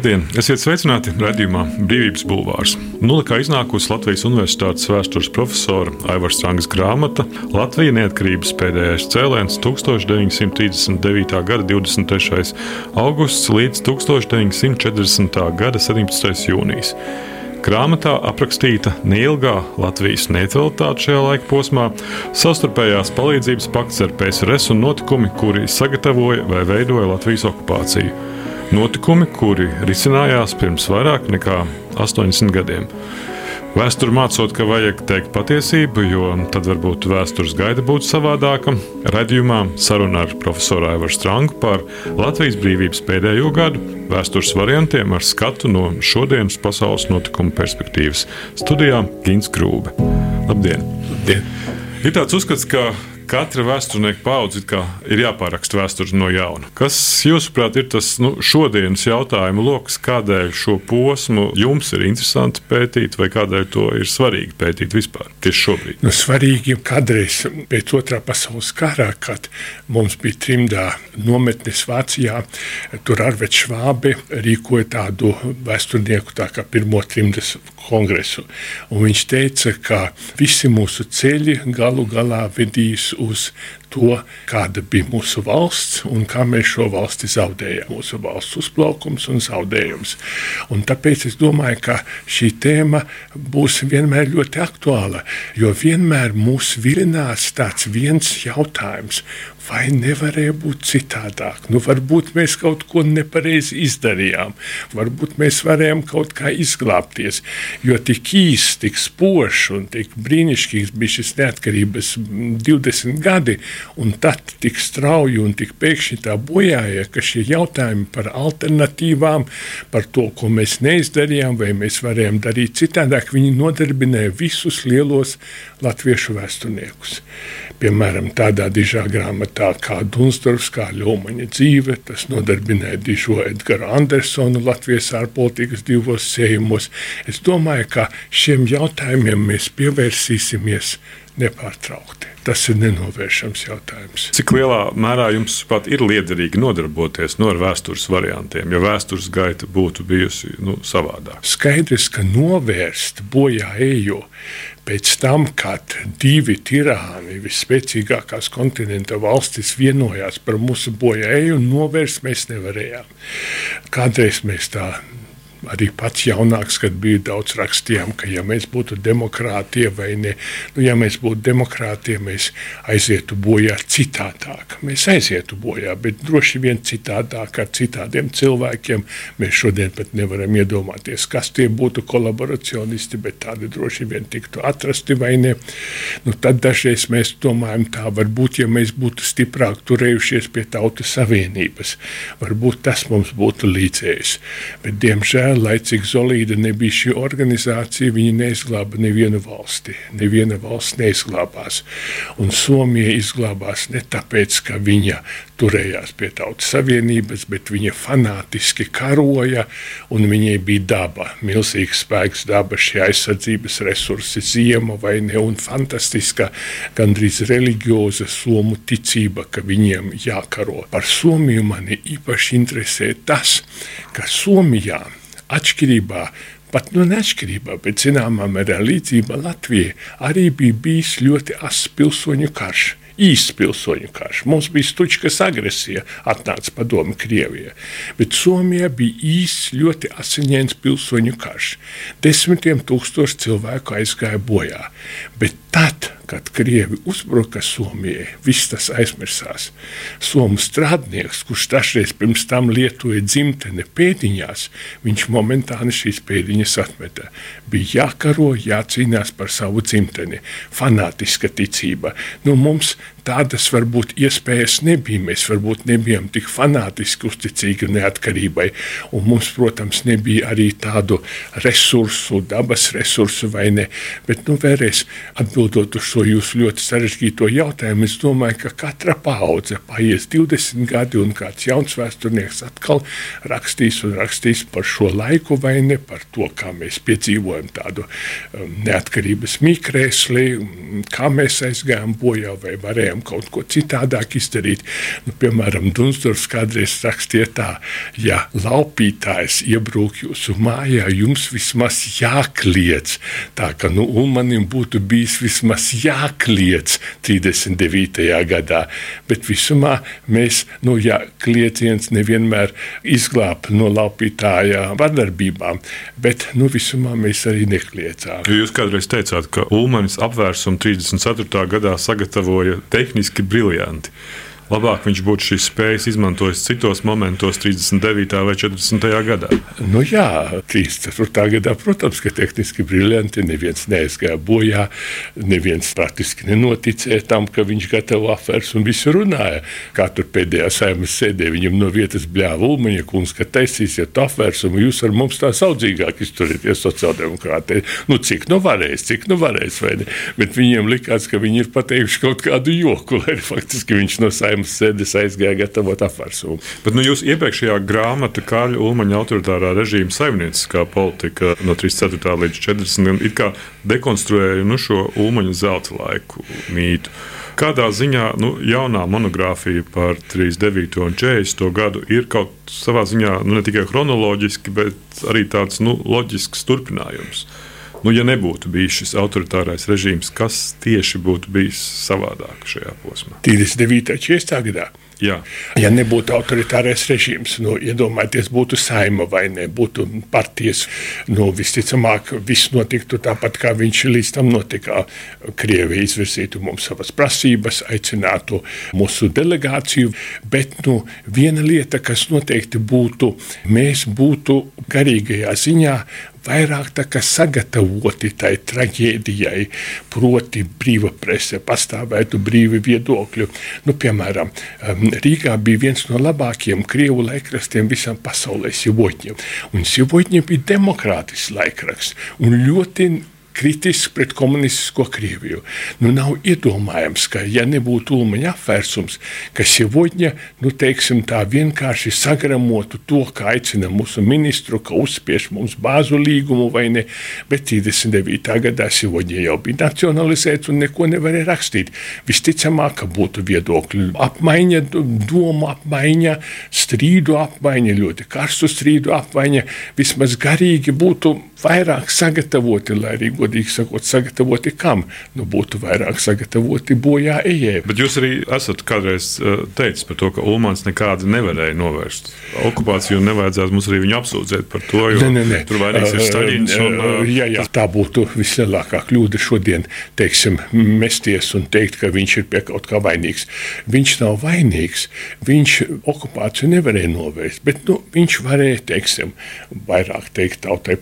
Labdien! Esiet sveicināti redzējumā Brīvības Bulvārs. Nulikā iznākusi Latvijas Universitātes vēstures profesora Aivars Strangas grāmata Latvija neatkarības pēdējais cēliens 1939. gada 23. augusts līdz 1940. gada 17. jūnijas. Grāmatā aprakstīta neilgā Latvijas neutralitāte šajā laika posmā, savstarpējās palīdzības pakts ar PSRS un notikumi, kuri sagatavoja vai veidoja Latvijas okupāciju. Notikumi, kuri risinājās pirms vairāk nekā 80 gadiem. Vēsture mācot, ka vajag teikt patiesību, jo tad varbūt vēstures gaida būtu savādāka. Radījumā saruna ar profesoru Aivaru Strangu par Latvijas brīvības pēdējo gadu, vēstures variantiem ar skatu no šodienas pasaules notikumu perspektīvas. Studijā Gins Krūbe. Labdien! Labdien. Ir tāds uzskats, ka katra vēsturnieka paudze ir jāpāraksta vēsture no jauna. Kas, jūsuprāt, ir tas nu, šodienas jautājumu lokus, kādēļ šo posmu jums ir interesanti pētīt, vai kādēļ to ir svarīgi pētīt vispār tieši šobrīd? Nu, svarīgi kādreiz pēc otrā pasaules kara, kad mums bija trimdā nometnes Vācijā, tur Arvets Švābe rīkoja tādu vēsturnieku tā kā pirmo trimdas kongresu. Un viņš teica, ka visi mūsu ceļi galu galā vedīs uz to, kāda bija mūsu valsts un kā mēs šo valsti zaudējām. Mūsu valsts uzplaukums un zaudējums. Un tāpēc es domāju, ka šī tēma būs vienmēr ļoti aktuāla, jo vienmēr mūs vilinās tāds viens jautājums, vai nevarēja būt citādāk? Nu, varbūt mēs kaut ko nepareizi izdarījām, varbūt mēs varējām kaut kā izglābties. Jo tik īsts, tik spožs un tik brīnišķīgs bija šis neatkarības 20 gadi, un tad tik strauji un tik pēkšņi tā bojāja, ka šie jautājumi par alternatīvām, par to, ko mēs neizdarījām, vai mēs varējām darīt citādāk, viņi nodarbināja visus lielos latviešu vēsturniekus. Piemēram, tādā dižā grāmatā kā Dunsdorfs, kā Ļomaņa dzīve, tas nodarbināja dižo Edgara Andersonu Latvijas ārpolitikas divos sējumos. Es domāju, ka šiem jautājumiem mēs pievērsīsimies nepārtraukti. Tas ir nenovēršams jautājums. Cik lielā mērā jums pat ir liederīgi nodarboties no nu, vēstures variantiem, ja vēstures gaita būtu bijusi nu, savādāka? Skaidrs, ka novērst bojā ejo pēc tam, kad divi tirāni, visspēcīgākās kontinenta valstis, vienojās par mūsu bojāēju, novērst mēs nevarējām. Kādreiz mēs tā arī pats jaunāks, kad bija daudz rakstījām, ka ja mēs būtu demokrātie vai ne, nu, ja mēs būtu demokrātie, mēs aizietu bojā citādāk. Mēs aizietu bojā, bet droši vien citādāk ar citādiem cilvēkiem. Mēs šodien pat nevaram iedomāties, kas tie būtu kolaboracionisti, bet tādi droši vien tiktu atrasti vai ne. Nu, tad dažreiz mēs domājam tā, varbūt, ja mēs būtu stiprāk turējušies pie tautas savienības, varbūt tas mums būtu līdzējis. Bet, diemžēl, lai cik solīda nebija šī organizācija, viņi neizglāba nevienu valsti. Neviena valsts neizglābās. Un Somija izglābās ne tāpēc, ka viņa turējās pie tautas savienības, bet viņa fanātiski karoja, un viņai bija daba, milzīgs spēks, daba, šie aizsardzības resursi, ziema vai ne, un fantastiska, gandrīz reliģioza somu ticība, ka viņiem jākaro. Par Somiju mani īpaši interesē tas, ka Somijā atšķirībā pat nu, neatšķirībā, bet zināmā mērā līdzība Latvijai arī bija bijis ļoti asins pilsoņu karš. Īsts pilsoņu karš. Mums bija stučkas agresija, atnāca padomu Krievijai. Bet Somijā bija īsts, ļoti asiņains pilsoņu karš. Desmitiem tūkstoši cilvēku aizgāja bojā. Bet tad, kad Krievi uzbruka Somijai, viss tas aizmirsās. Somu strādnieks, kurš dažreiz pirms tam lietoja dzimteni pēdiņās, viņš momentāni šīs pēdiņas atmeta. Bija jākaro, jācīnās par savu dzimteni, fanātiska ticība. Nu, mums tādas varbūt iespējas nebija. Mēs varbūt nebijām tik fanātiski uzticīgi neatkarībai, un mums, protams, nebija arī tādu resursu, dabas resursu vai ne. Bet, nu, vēlreiz atbildot uz šo jūsu ļoti sarežģīto jautājumu, es domāju, ka katra paudze paies 20 gadi, un kāds jauns vēsturnieks atkal rakstīs un rakstīs par šo laiku, vai ne par to, kā mēs piedzīvojam tādu um, neatkarības mikrēsli, kā mēs aizgājām bojā, vai varējām varējām kaut ko citādāk izdarīt. Nu, piemēram, Dunsdorfs kādreiz rakstīja tā, ja laupītājs iebrūk jūsu mājā, jums vismaz jākliedz. Tā ka nu, Ulmanim būtu bijis vismaz jākliedz 39. gadā, bet visumā mēs, nu, ja klieciens nevienmēr izglāb no laupītāja vardarbībām, bet nu, visumā mēs arī nekliedzām. Jūs kādreiz teicāt, ka Ulmanis apvērsumu 34. gadā sagatavoja tehniski briljanti labāk viņš būtu šīs spējas izmantojis citos momentos, 39. vai 40. gadā. Nu jā, 34. gadā, protams, ka tehniski briljanti, neviens neaizgāja bojā, neviens praktiski nenoticēja tam, ka viņš gatavo aferas un visu runāja. Kā tur pēdējā saimnes sēdē viņam no vietas bļāva Ulmaņa kungs, ka taisīsiet aferas un jūs ar mums tā saudzīgāk izturieties sociāldemokrātē. Nu, cik nu varēs, cik nu varēs, vai ne? Bet viņiem likās, ka viņi ir pateikuši kaut kādu joku, lai faktiski viņš no saimnes saimnes sēdes aizgāja gatavot apvērsumu. Bet nu, jūs iepriekšējā grāmata Kāļa Ulmaņa autoritārā režīma saimnieciskā politika no 34. līdz 40. it kā dekonstruēja nu, šo Ulmaņa zelta laiku mītu. Kādā ziņā nu, jaunā monogrāfija par 39. un 40. gadu ir kaut savā ziņā nu, ne tikai chronoloģiski, bet arī tāds nu, loģisks turpinājums. Nu, ja nebūtu bijis šis autoritārais režīms, kas tieši būtu bijis savādāk šajā posmā? 39. un 40. gadā. Jā. Ja nebūtu autoritārais režīms, nu, iedomājieties, būtu saima vai ne, būtu partijas, nu, visticamāk, viss notiktu tāpat, kā viņš līdz tam notika. Krievija izvirzītu mums savas prasības, aicinātu mūsu delegāciju, bet nu, viena lieta, kas noteikti būtu, mēs būtu garīgajā ziņā vairāk sagatavoti tai traģēdijai, proti, brīva prese, pastāvētu brīvi viedokļi. Nu, piemēram, Rīgā bija viens no labākajiem krievu laikrakstiem visam pasaulē, Sivotņiem. Un Sivotņiem bija demokrātisks laikraksts un ļoti kritiski pret komunistisko Krieviju. Nu, nav iedomājams, ka, ja nebūtu Ulmaņa apvērsums, ka Sievodņa nu, teiksim, tā vienkārši sagramotu to, kā aicina mūsu ministru, ka uzspiež mums bāzu līgumu vai ne, bet 39. gadā Sievodņa jau bija nacionalizēts un neko nevarēja rakstīt. Visticamāk, ka būtu viedokļu apmaiņa, domu apmaiņa, strīdu apmaiņa, ļoti karstu strīdu apmaiņa, vismaz garīgi būtu vairāk sagatavoti, lai arī godīgi sakot, sagatavoti kam? Nu, būtu vairāk sagatavoti bojā ejai. Bet jūs arī esat kādreiz uh, teicis par to, ka Ulmans nekādi nevarēja novērst okupāciju un nevajadzētu mums arī viņu apsūdzēt par to, jo ne, ne, ne. tur vainīgs ir Staļins. Un, jā, jā, tā būtu vislielākā kļūda šodien, teiksim, mesties un teikt, ka viņš ir pie kaut kā vainīgs. Viņš nav vainīgs, viņš okupāciju nevarēja novērst, bet nu, viņš varēja, teiksim, vairāk teikt tautai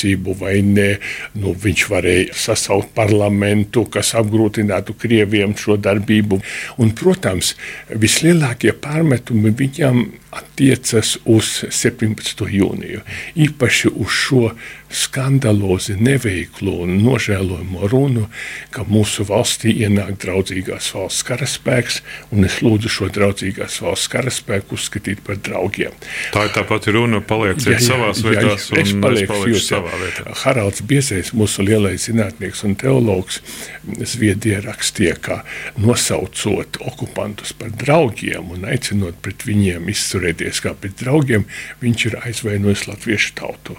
patiesību vai ne. Nu, viņš varēja sasaukt parlamentu, kas apgrūtinātu Krieviem šo darbību. Un, protams, vislielākie pārmetumi viņam attiecas uz 17. jūniju, īpaši uz šo skandalozi neveiklo un nožēlojamo runu, ka mūsu valstī ienāk draudzīgās valsts karaspēks, un es lūdzu šo draudzīgās valsts karaspēku uzskatīt par draugiem. Tā ir tā pati runa, palieciet jā, savās vietās, jā, es palieku jūs, savā vietā. Haralds Biezējs, mūsu lielais zinātnieks un teologs, Zviedrijā rakstīja, ka nosaucot okupantus par draugiem un aicinot pret viņiem izturēties kā pret draugiem, viņš ir aizvainojis latviešu tautu.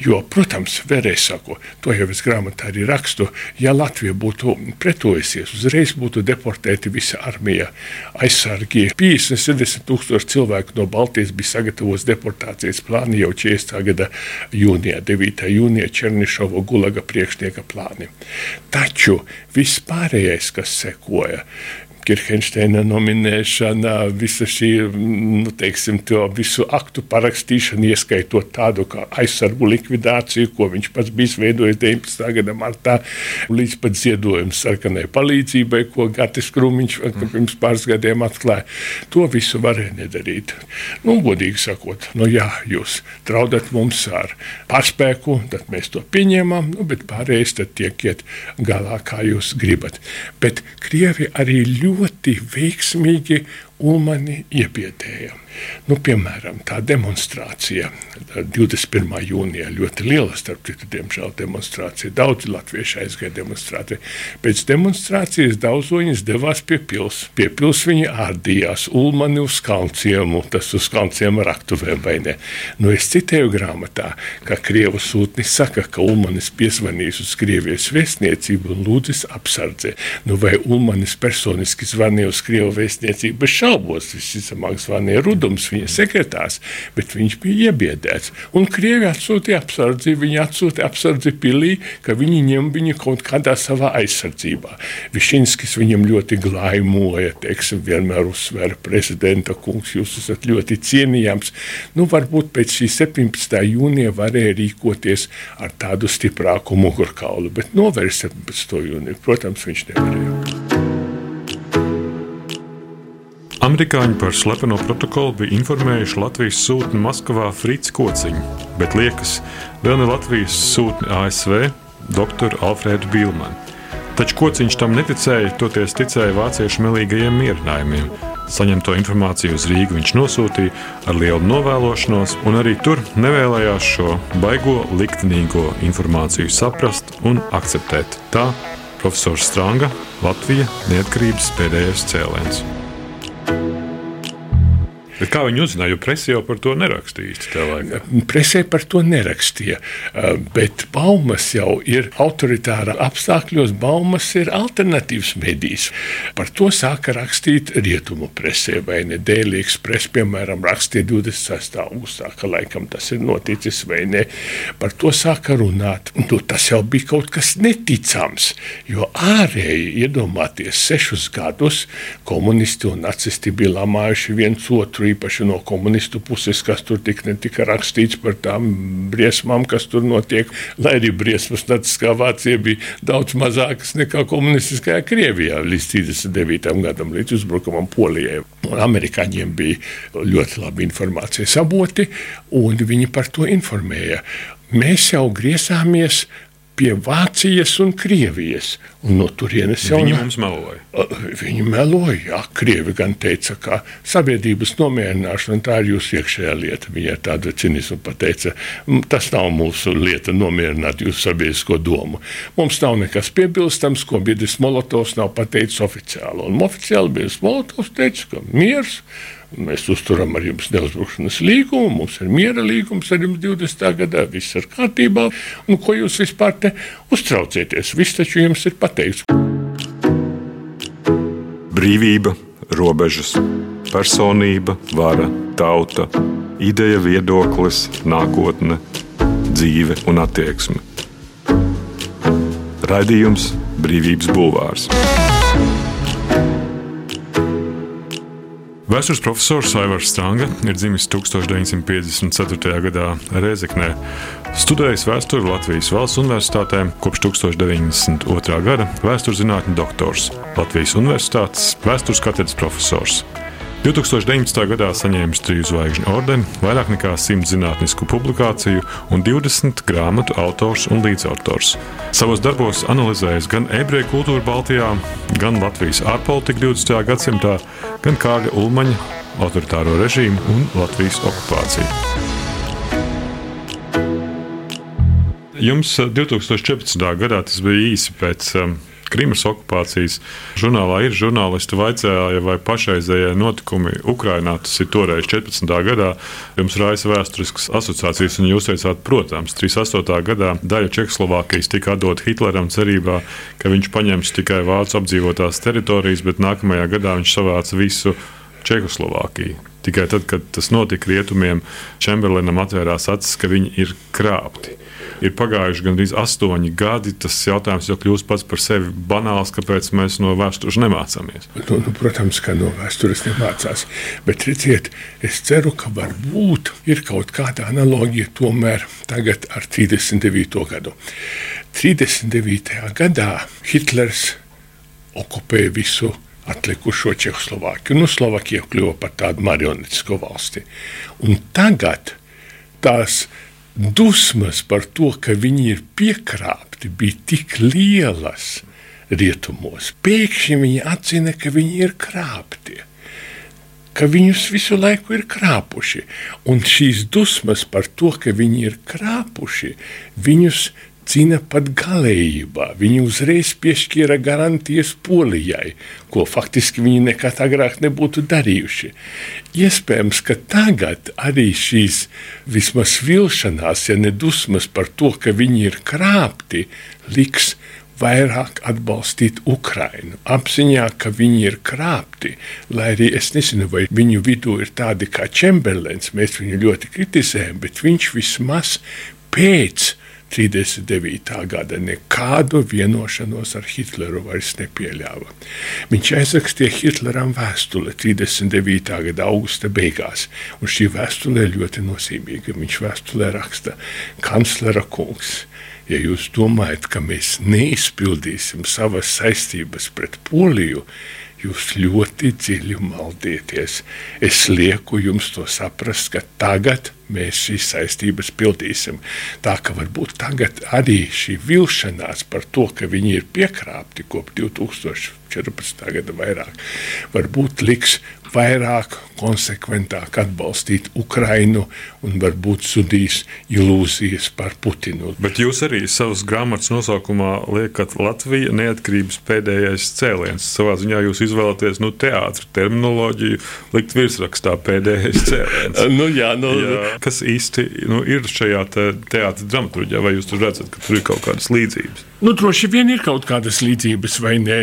Jo, protams, vēlreiz saku, to jau es grāmatā arī rakstu, ja Latvija būtu pretojusies, uzreiz būtu deportēti visa armija, aizsargi. 50-70 tūkstoši cilvēku no Baltijas bija sagatavos deportācijas plāni jau 40. gada jūnijā, 9. jūnijā Černišova gulaga priekšnieka plāni. Taču viss pārējais, kas sekoja, Kirkensteina nominēšana, visa šī nu, teiksim, visu aktu parakstīšana, ieskaitot tādu kā aizsargu likvidāciju, ko viņš pats bija izveidojis 19. gada martā, līdz pat ziedojumu sarkanai palīdzībai, ko Gatis Krūmiņš mm. pirms pāris gadiem atklāja. To visu varēja nedarīt. Nu, godīgi sakot, nu, jā, jūs traudat mums ar pārspēku, tad mēs to pieņemam, nu, bet pārējais tad tiek iet galā, kā jūs gribat. Bet Krievi arī ļoti ļoti veiksmīgi Ulmani iebiedēja. Nu, piemēram, tā demonstrācija 21. jūnijā ļoti liela, starp citu, diemžēl demonstrācija. Daudzi latvieši aizgāja demonstrācijā. Pēc demonstrācijas daudzoņas devās pie pils. Pie pils viņi ārdījās Ulmani uz kalnciemu, tas uz kalnciema raktuvēm vai ne. Nu, es citēju grāmatā, ka Krievu sūtnis saka, ka Ulmanis piezvanīs uz Krievijas vēstniecību un lūdzis apsardzi. Nu, vai Ulmanis personiski zvanīja uz Krievu vēstniecību šaubos, visticamāk zvanīja Rudu Rudums, viņa sekretārs, bet viņš bija iebiedēts. Un Krievi atsūtīja apsardzi, viņi atsūtīja apsardzi pilī, ka viņi ņem viņu kaut kādā savā aizsardzībā. Višinskis viņam ļoti glaimoja, teiksim, vienmēr uzsvēra prezidenta kungs, jūs esat ļoti cienījams. Nu, varbūt pēc šī 17. jūnija varēja rīkoties ar tādu stiprāku mugurkaulu, bet novērst 17. jūniju, protams, viņš nevarēja. Amerikāņi par slepeno protokolu bija informējuši Latvijas sūtni Maskavā Frits Kociņu, bet liekas, vēl ne Latvijas sūtni ASV dr. Alfrēdu Bilmanu. Taču Kociņš tam neticēja, toties ticēja vāciešu melīgajiem mierinājumiem. Saņemto informāciju uz Rīgu viņš nosūtīja ar lielu novēlošanos, un arī tur nevēlējās šo baigo, liktenīgo informāciju saprast un akceptēt. Tā profesors Strānga Latvija neatkarības pēdējais cēliens. Bet kā viņi uzzināja, jo presē jau par to nerakstīja? Presē par to nerakstīja, bet baumas jau ir autoritāra apstākļos, baumas ir alternatīvs medijs. Par to sāka rakstīt rietumu presē, vai ne Daily Express, piemēram, rakstīja 26. augustā, ka laikam tas ir noticis, vai ne. Par to sāka runāt. Nu, tas jau bija kaut kas neticams, jo ārēji iedomāties sešus gadus komunisti un nacisti bija lamājuši viens otru īpaši no komunistu puses, kas tur tik ne tika rakstīts par tām briesmām, kas tur notiek. Lai arī briesmas Naciskā Vācija bija daudz mazākas nekā komunistiskajā Krievijā līdz 39. gadam, līdz uzbrukumam Polijai. Un amerikāņiem bija ļoti labi informācijas avoti, un viņi par to informēja. Mēs jau griezāmies pie Vācijas un Krievijas. Un no turienes jau viņi mums meloja. Viņi meloja, jā, Krievi gan teica, ka sabiedrības nomierināšana tā ir jūsu iekšējā lieta. Viņai tāda cinisma pateica, tas nav mūsu lieta nomierināt jūsu sabiedrisko domu. Mums nav nekas piebilstams, ko Biedris Molotovs nav pateicis oficiāli. Un oficiāli Biedris Molotovs teica, ka miers Mēs uzturam ar jums neuzbrukšanas līgumu, mums ir miera līgums ar jums 20. gadā, viss ir kārtībā. Un ko jūs vispār te uztraucieties? Viss taču jums ir pateikts. Brīvība, robežas, personība, vara, tauta, ideja, viedoklis, nākotne, dzīve un attieksme. Raidījums Brīvības Bulvārs. Vēstures profesors Aivars Strānga ir dzimis 1954. gadā Rēzeknē. Studējis vēsturi Latvijas valsts universitātē kopš 1902. gada, vēstures zinātņu doktors, Latvijas Universitātes vēstures katedras profesors. 2019. gadā saņēmis triju zvaigžņu ordeni, vairāk nekā 100 zinātnisku publikāciju un 20 grāmatu autors un līdzautors. Savos darbos analizējis gan ebreju kultūru Baltijā, gan Latvijas ārpolitiku 20. gadsimtā, gan Kārļa Ulmaņa autoritāro režīmu un Latvijas okupāciju. Jums 2014. Eh, gadā tas bija īsi pēc um, Krimas okupācijas žurnālā ir žurnālisti vaicāja, vai pašreizējie notikumi Ukrainā, tas ir toreiz 14. gadā, jums raisa vēsturiskas asociācijas, un jūs teicāt, protams, 38. gadā daļa Čehoslovākijas tika atdota Hitleram cerībā, ka viņš paņems tikai vācu apdzīvotās teritorijas, bet nākamajā gadā viņš savāca visu Čehoslovākiju. Tikai tad, kad tas notika rietumiem, Čemberlenam atvērās acis, ka viņi ir krāpti ir pagājuši gandrīz astoņi gadi. Tas jautājums jau kļūst pats par sevi banāls, kāpēc mēs no vēstures nemācāmies. Nu, nu, protams, ka no vēstures nemācās. Bet redziet, es ceru, ka varbūt ir kaut kāda analoģija tomēr tagad ar 39. gadu. 39. gadā Hitlers okupēja visu atlikušo Čehoslovākiju. Nu, Slovākija kļuva par tādu marionetisko valsti. Un tagad tās dusmas par to, ka viņi ir piekrāpti, bija tik lielas rietumos. Pēkšņi viņi atzina, ka viņi ir krāpti. ka viņus visu laiku ir krāpuši. Un šīs dusmas par to, ka viņi ir krāpuši, viņus cīna pat galējībā. Viņi uzreiz piešķīra garantijas Polijai, ko faktiski viņi nekad agrāk nebūtu darījuši. Iespējams, ka tagad arī šīs vismaz vilšanās, ja ne dusmas par to, ka viņi ir krāpti, liks vairāk atbalstīt Ukrainu, apziņā, ka viņi ir krāpti. Lai arī es nezinu, vai viņu vidū ir tādi kā Čemberlens, mēs viņu ļoti kritizējam, bet viņš vismaz pēc 39. gada nekādu vienošanos ar Hitleru vairs nepieļāva. Viņš aizrakstīja Hitleram vēstuli 39. gada augusta beigās, un šī vēstule ir ļoti nozīmīga. Viņš vēstulē raksta: Kanclera kungs, ja jūs domājat, ka mēs neizpildīsim savas saistības pret Poliju, jūs ļoti dziļi maldieties. Es lieku jums to saprast, ka tagad mēs šīs saistības pildīsim. Tā ka varbūt tagad arī šī vilšanās par to, ka viņi ir piekrāpti kopš 2014. gada vairāk, varbūt liks vairāk, konsekventāk atbalstīt Ukrainu un varbūt sudīs ilūzijas par Putinu. Bet jūs arī savas grāmatas nosaukumā liekat Latvija neatkarības pēdējais cēliens. Savā ziņā jūs izvēlaties nu, teātris terminoloģiju, likt virsrakstā pēdējais cēliens. nu, jā, nu, jā, kas īsti nu, ir šajā te teātris dramaturģijā, vai jūs tur redzat, ka tur ir kaut kādas līdzības? Nu, droši vien ir kaut kādas līdzības, vai ne?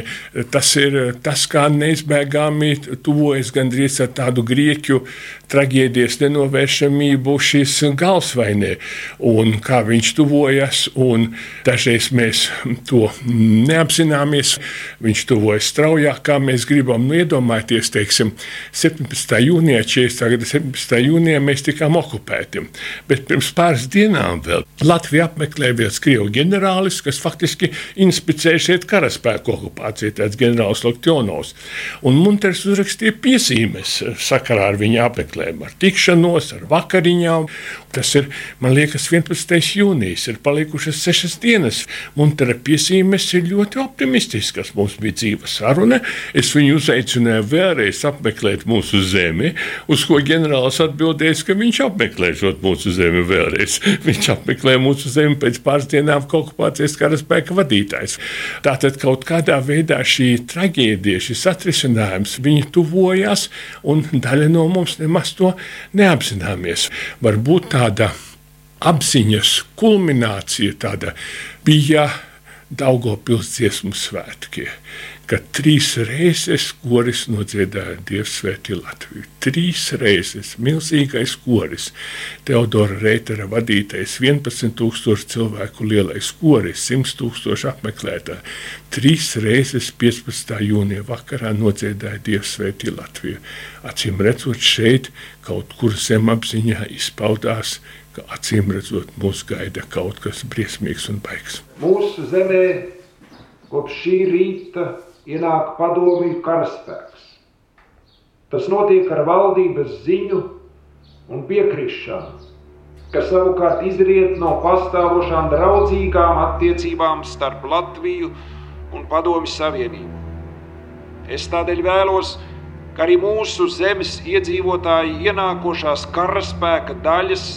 Tas ir tas, kā neizbēgami tuvojas gandrīz ar tādu grieķu traģēdijas nenovēršamību vai ne? Un kā viņš tuvojas, dažreiz mēs to neapzināmies. Viņš tuvojas straujāk, kā mēs gribam. Nu, iedomājieties, teiksim, 17. jūnijā, 40. gada 17. jūnijā mēs tikām okupēti. Bet pirms pāris dienām vēl Latvija apmeklēja viens Krievu ģenerālis, kas faktiski faktiski inspicējušiet karaspēku okupāciju, tāds ģenerālis Loktionovs. Un Munters uzrakstīja piezīmes sakarā ar viņa apmeklējumu, ar tikšanos, ar vakariņām. Tas ir, man liekas, 11. jūnijas, ir palikušas sešas dienas. Muntera piezīmes ir ļoti optimistiskas. Mums bija dzīva saruna. Es viņu uzaicināju vēlreiz apmeklēt mūsu zemi, uz ko ģenerālis atbildēs, ka viņš apmeklēšot mūsu zemi vēlreiz. Viņš apmeklē mūsu zemi pēc pāris dienām, ka okupācijas karaspēka spēka vadītājs. Tātad kaut kādā veidā šī traģēdija, šis atrisinājums, viņi tuvojas, un daļa no mums nemaz to neapzināmies. Varbūt tāda apziņas kulminācija tāda bija Daugopils dziesmu svētki ka trīs reizes koris nodziedāja Dievs svētī Latviju. Trīs reizes milzīgais koris, Teodora Reitera vadītais 11 tūkstoši cilvēku lielais koris, 100 tūkstoši apmeklētāji. Trīs reizes 15. jūnija vakarā nodziedāja Dievs svētī Latviju. Acīm redzot, šeit kaut kur zemapziņā izpaudās ka acīm redzot, mūs gaida kaut kas briesmīgs un baigs. Mūsu zemē kopš šī rīta ienāk padomju karaspēks. Tas notiek ar valdības ziņu un piekrišanu, kas savukārt izriet no pastāvošām draudzīgām attiecībām starp Latviju un Padomju Savienību. Es tādēļ vēlos, ka arī mūsu zemes iedzīvotāji ienākošās karaspēka daļas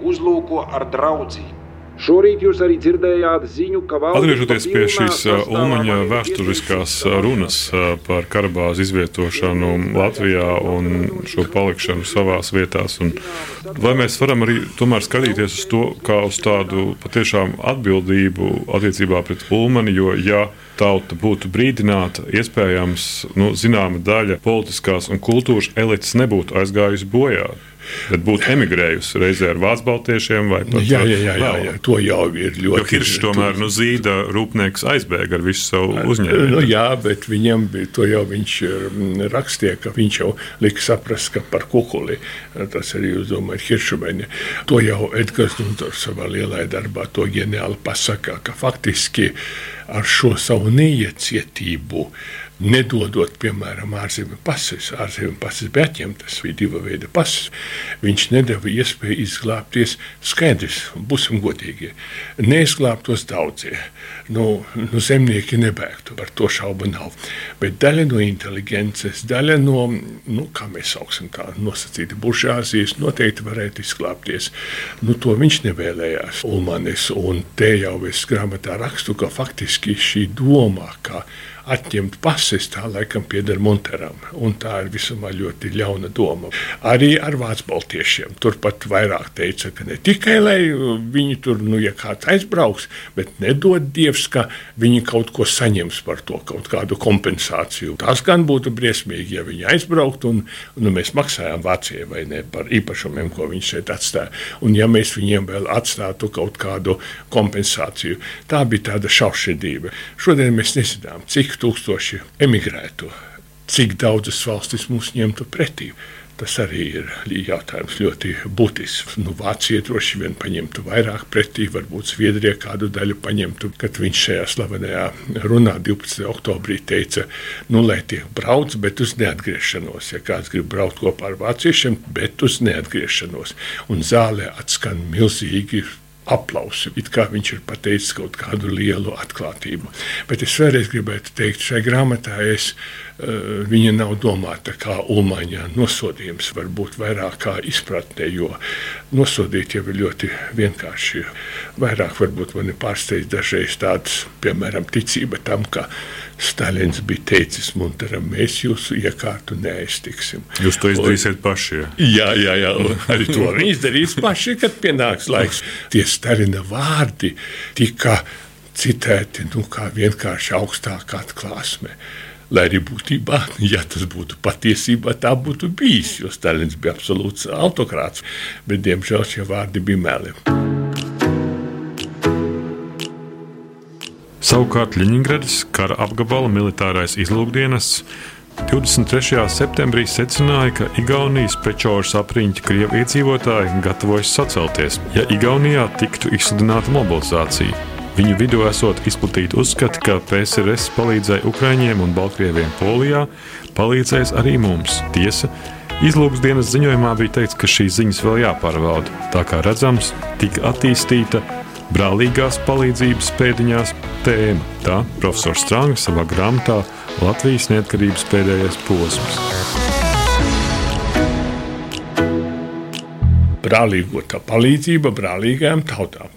uzlūko ar draudzību. Šorīt jūs arī dzirdējāt ziņu, ka Atgriežoties pie šīs Ulmaņa vēsturiskās runas par karabāzu izvietošanu Latvijā un šo palikšanu savās vietās, vai mēs varam arī tomēr skatīties uz to kā uz tādu patiešām atbildību attiecībā pret Ulmani, jo ja tauta būtu brīdināta, iespējams, nu, zināma daļa politiskās un kultūras elites nebūtu aizgājusi bojā bet būtu emigrējusi reizē ar vācu baltiešiem vai pat jā, jā, jā, jā, jā, to jau ir ļoti. Jo Kiršs tomēr nu, zīda rūpnieks aizbēga ar visu savu uzņēmumu. Nu, jā, bet viņam bija to jau viņš mm, rakstīja, ka viņš jau lika saprast, ka par kukuli tas arī uz domāju Hiršumeņa. To jau Edgars Nuntors savā lielajā darbā to ģeniāli pasaka, ka faktiski ar šo savu neiecietību nedodot, piemēram, ārzemju pases. Ārzemju pases bija atņemtas, bija divi veidi pases. Viņš nedēva iespēju izglābties. Skaidrs, būsim godīgi. Neizglābtos daudzie. Nu, nu, zemnieki nebēgtu, par to šaubu nav. Bet daļa no inteligences, daļa no, nu, kā mēs saucam, tā nosacīta buržāzijas, noteikti varētu izglābties. Nu, to viņš nevēlējās. Ulmanis, un te jau es grāmatā rakstu, ka faktiski šī doma, ka atņemt pases, tā laikam pieder Monteram. Tā ir visumā ļoti ļauna doma. Arī ar vācu baltiešiem. Turpat vairāk teica, ka ne tikai lai viņi tur, nu, ja kāds aizbrauks, bet nedod Dievs, ka viņi kaut ko saņems par to, kaut kādu kompensāciju. Tas gan būtu briesmīgi, ja viņi aizbrauktu un nu, mēs maksājām Vācijai vai ne par īpašumiem, ko viņš šeit atstāja. Un ja mēs viņiem vēl atstātu kaut kādu kompensāciju, tā bija tāda šaušķidība. Šodien mēs nezinām, cik tūkstoši emigrētu, cik daudzas valstis mūs ņemtu pretī. Tas arī ir jautājums ļoti būtisks. Nu, Vācija droši vien paņemtu vairāk pretī, varbūt Zviedrija kādu daļu paņemtu. Kad viņš šajā slavenajā runā 12. oktobrī teica, nu, lai tie brauc, bet uz neatgriešanos. Ja kāds grib braukt kopā ar vāciešiem, bet uz neatgriešanos. Un zālē atskan milzīgi aplausu. It kā viņš ir pateicis kaut kādu lielu atklātību. Bet es vēlreiz gribētu teikt, šai grāmatā es, uh, viņa nav domāta kā ulmaņa nosodījums, varbūt vairāk kā izpratne, jo nosodīt jau ir ļoti vienkārši. Vairāk varbūt mani pārsteidz dažreiz tāds, piemēram, ticība tam, ka Stalins bija teicis Munteram, mēs jūsu iekārtu neaiztiksim. Jūs to izdarīsiet paši. Jā, jā, jā. arī to viņi izdarīs paši, kad pienāks laiks. Tie Stalina vārdi tika citēti nu, kā vienkārši augstākā atklāsme. Lai arī būtībā, ja tas būtu patiesībā, tā būtu bijis, jo Stalins bija absolūts autokrāts, bet diemžēl šie vārdi bija meli. Savukārt Ļeņingradas kara apgabala militārais izlūkdienests 23. septembrī secināja, ka Igaunijas pečoras apriņķa krievu iedzīvotāji gatavojas sacelties, ja Igaunijā tiktu izsludināta mobilizācija. Viņu vidū esot izplatīti uzskati, ka PSRS palīdzēja Ukraiņiem un Baltkrieviem Polijā, palīdzēs arī mums. Tiesa, Izlūks dienas ziņojumā bija teikts, ka šīs ziņas vēl jāpārbauda. Tā kā redzams, tika attīstīta brālīgās palīdzības pēdiņās tēma. Tā profesors Strānga savā grāmatā Latvijas neatkarības pēdējais posms. Brālīgotā palīdzība brālīgajām tautām.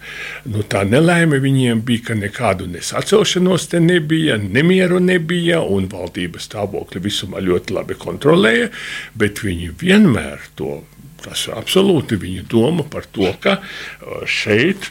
Nu, tā nelaime viņiem bija, ka nekādu nesacelšanos te nebija, nemieru nebija, un valdības stāvokli visumā ļoti labi kontrolēja, bet viņi vienmēr to Tas ir absolūti viņa doma par to, ka šeit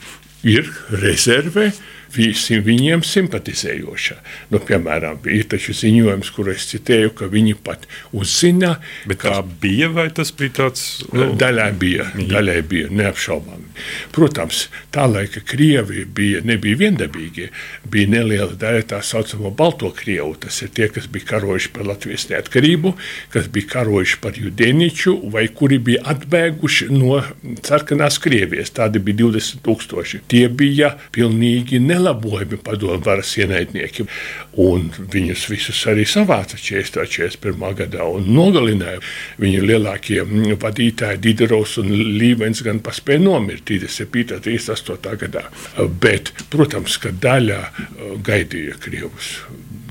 ir rezerve visiem viņiem simpatizējoša. Nu, piemēram, bija taču ziņojums, kur es citēju, ka viņi pat uzzina. Bet kā bija, vai tas bija tāds? Nu, daļai bija, daļai bija neapšaubāmi. Protams, tā laika Krievi bija, nebija viendabīgi. Bija neliela daļa tā saucamo balto Krievu. Tas ir tie, kas bija karojuši par Latvijas neatkarību, kas bija karojuši par Judeniču vai kuri bija atbēguši no sarkanās Krievijas. Tādi bija 20 tūkstoši. Tie bija pilnīgi nelieli nelabojami padomu varas ienaidnieki. Un viņus visus arī savāca 41. gadā un nogalināja. Viņu lielākie vadītāji, Diderovs un Līvens, gan paspēja nomirt 37. un 38. gadā. Bet, protams, ka daļa gaidīja Krievus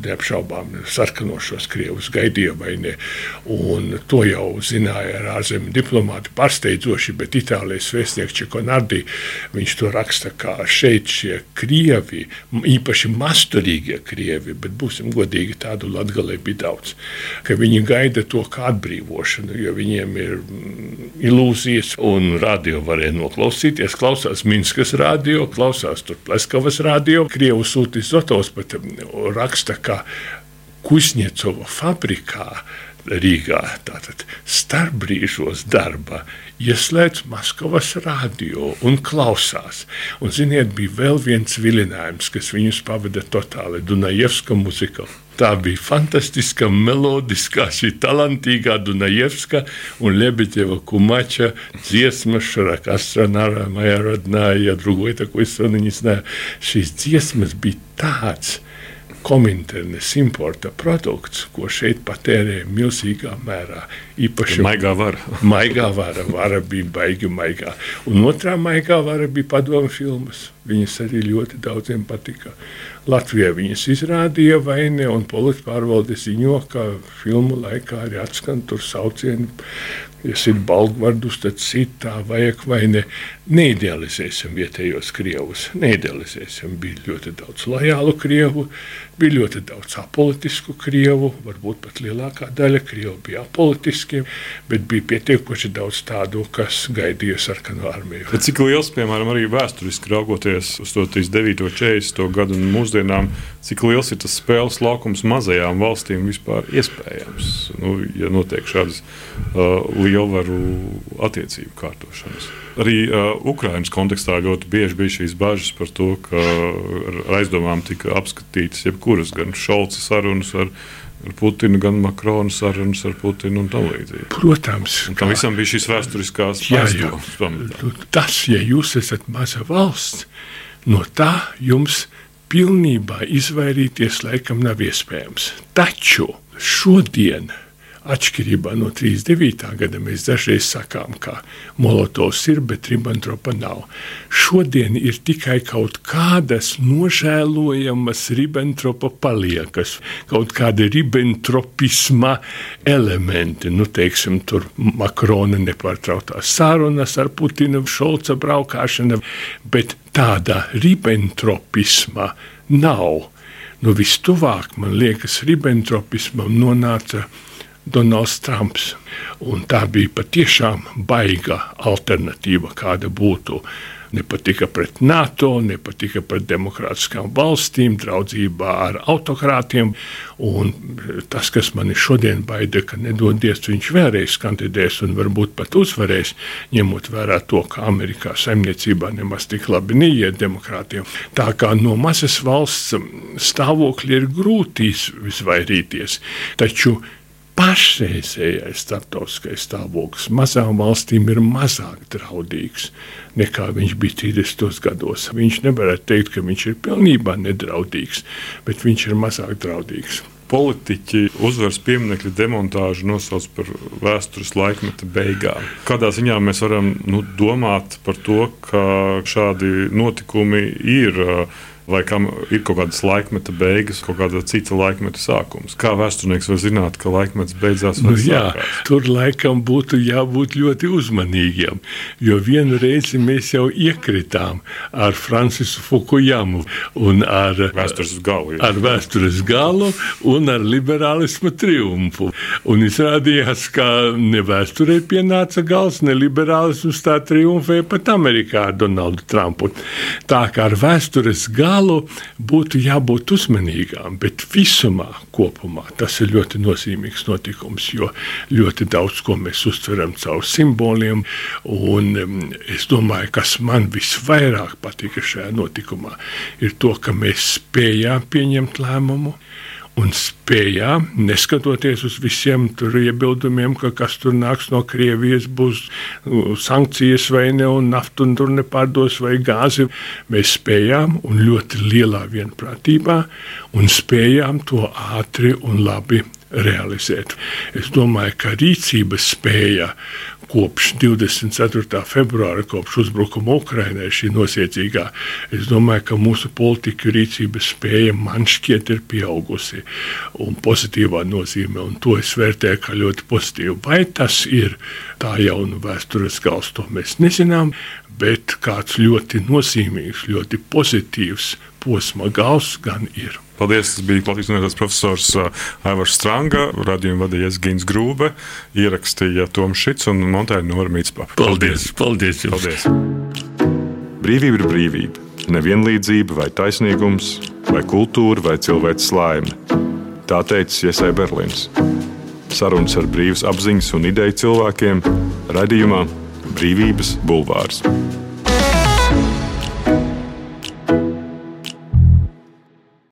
neapšaubām sarkanošos krievus gaidīja vai ne. Un to jau zināja ar ārzemju diplomātu pārsteidzoši, bet Itālijas vēstnieks Čekonardi, viņš to raksta, kā šeit šie krievi, īpaši masturīgie krievi, bet būsim godīgi, tādu latgalē bija daudz, ka viņi gaida to kā atbrīvošanu, jo viņiem ir mm, ilūzijas un radio varēja noklausīties, klausās Minskas radio, klausās tur Pleskavas radio, Krievu sūtīs Zotovs pat raksta, kā Kusņecovo fabrikā Rīgā, tātad starpbrīžos darba, ieslēdz Maskavas radio un klausās. Un, ziniet, bija vēl viens vilinājums, kas viņus pavada totāli Dunajevska muzika. Tā bija fantastiska, melodiskā, šī talantīgā Dunajevska un Lebedeļa kumača dziesma, šuraka astronāra, maija rodnāja, drugoja, tako es vēl neņas. Šīs dziesmas bija tāds – kominternes importa produkts, ko šeit patērē milzīgā mērā. Īpaši maigā vara. maigā vara, vara bija baigi maigā. Un otrā maigā vara bija padomu filmas. Viņas arī ļoti daudziem patika. Latvijā viņas izrādīja vai ne, un politpārvalde ziņo, ka filmu laikā arī atskan tur saucieni ja ir balgvardus, tad citā vajag vai ne. Neidealizēsim vietējos krievus, neidealizēsim. Bija ļoti daudz lojālu krievu, bija ļoti daudz apolitisku krievu, varbūt pat lielākā daļa krievu bija apolitiski, bet bija pietiekoši daudz tādu, kas gaidīja sarkano armiju. Bet cik liels, piemēram, arī vēsturiski raugoties uz to 39. 40. gadu un mūsdienām, cik liels ir tas spēles laukums mazajām valstīm vispār iespējams, nu, ja notiek šādas uh, lielvaru attiecību kārtošanas? Arī uh, Ukraiņas kontekstā ļoti bieži bija šīs bažas par to, ka ar aizdomām tika apskatītas jebkuras gan Šolca sarunas ar, ar Putinu, gan Makrona sarunas ar Putinu un tam līdzīgi. Protams. Un tam visam bija šīs vēsturiskās aizdomas. Tas, ja jūs esat maza valsts, no tā jums pilnībā izvairīties laikam nav iespējams. Taču šodien Atšķirībā no 39. gada mēs dažreiz sakām, ka Molotovs ir, bet Ribbentropa nav. Šodien ir tikai kaut kādas nožēlojamas Ribbentropa paliekas, kaut kādi Ribbentropisma elementi. Nu, teiksim, tur Makrona nepārtrauktās sarunas ar Putinu, Šolca braukšana, bet tāda Ribbentropisma nav. Nu, Vistuvāk, man liekas, Ribbentropismam nonāca Donalds Trumps. Un tā bija patiešām baiga alternatīva, kāda būtu. Nepatika pret NATO, nepatika pret demokrātiskām valstīm, draudzībā ar autokrātiem. Tas, kas man šodien baida, ka nedodies viņš vēlreiz kandidēs un varbūt pat uzvarēs, ņemot vērā to, ka Amerikā saimniecībā nemaz tik labi neiet demokrātiem. Tā kā no mazas valsts stāvokļa ir grūti izvairīties. Taču pašreizējais starptautiskais stāvoklis mazām valstīm ir mazāk draudīgs nekā viņš bija 30. gados. Viņš nevarētu teikt, ka viņš ir pilnībā nedraudīgs, bet viņš ir mazāk draudīgs. Politiķi uzvaras pieminiektu demontāžu nosauc par vēstures laikmeta beigām. Kādā ziņā mēs varam nu, domāt par to, ka šādi notikumi ir uh, vai kam ir kaut kādas laikmeta beigas, kaut kāda cita laikmeta sākums. Kā vēsturnieks var zināt, ka laikmets beidzās? Nu, jā, sākās? tur laikam būtu jābūt ļoti uzmanīgiem, jo vienu reizi mēs jau iekritām ar Francisu Fukujamu un ar vēstures galu, jā. ar vēstures galu un ar liberālismu triumfu. Un izrādījās, ka ne vēsturē pienāca gals, ne liberālisms tā triumfēja pat Amerikā ar Donaldu Trumpu. Tā kā ar vēstures galu galu būtu jābūt uzmanīgām, bet visumā kopumā tas ir ļoti nozīmīgs notikums, jo ļoti daudz ko mēs uztveram caur simboliem. Un es domāju, kas man visvairāk patika šajā notikumā, ir to, ka mēs spējām pieņemt lēmumu un spējām, neskatoties uz visiem iebildumiem, ka kas tur nāks no Krievijas, būs sankcijas vai ne, un naftu un tur nepārdos vai gāzi, mēs spējām un ļoti lielā vienprātībā un spējām to ātri un labi realizēt. Es domāju, ka rīcības spēja kopš 24. februāra, kopš uzbrukuma Ukrainai, šī nosiecīgā, es domāju, ka mūsu politiku rīcības spēja man šķiet ir pieaugusi un pozitīvā nozīmē, un to es vērtēju kā ļoti pozitīvu. Vai tas ir tā jauna vēstures gals, to mēs nezinām, bet kāds ļoti nozīmīgs, ļoti pozitīvs posma gals gan ir. Paldies! Tas bija Latvijas Universitātes profesors uh, Aivars Stranga, radījuma vadījies Gins Grūbe, ierakstīja Toms Šits un montēja Nora Mītspapa. Paldies! Paldies! Jums. paldies. Brīvība ir brīvība. Nevienlīdzība vai taisnīgums, vai kultūra vai cilvēks laime. Tā teica Iesai Berlīns. sarunas ar brīvas apziņas un ideju cilvēkiem, radījumā Brīvības Bulvārs.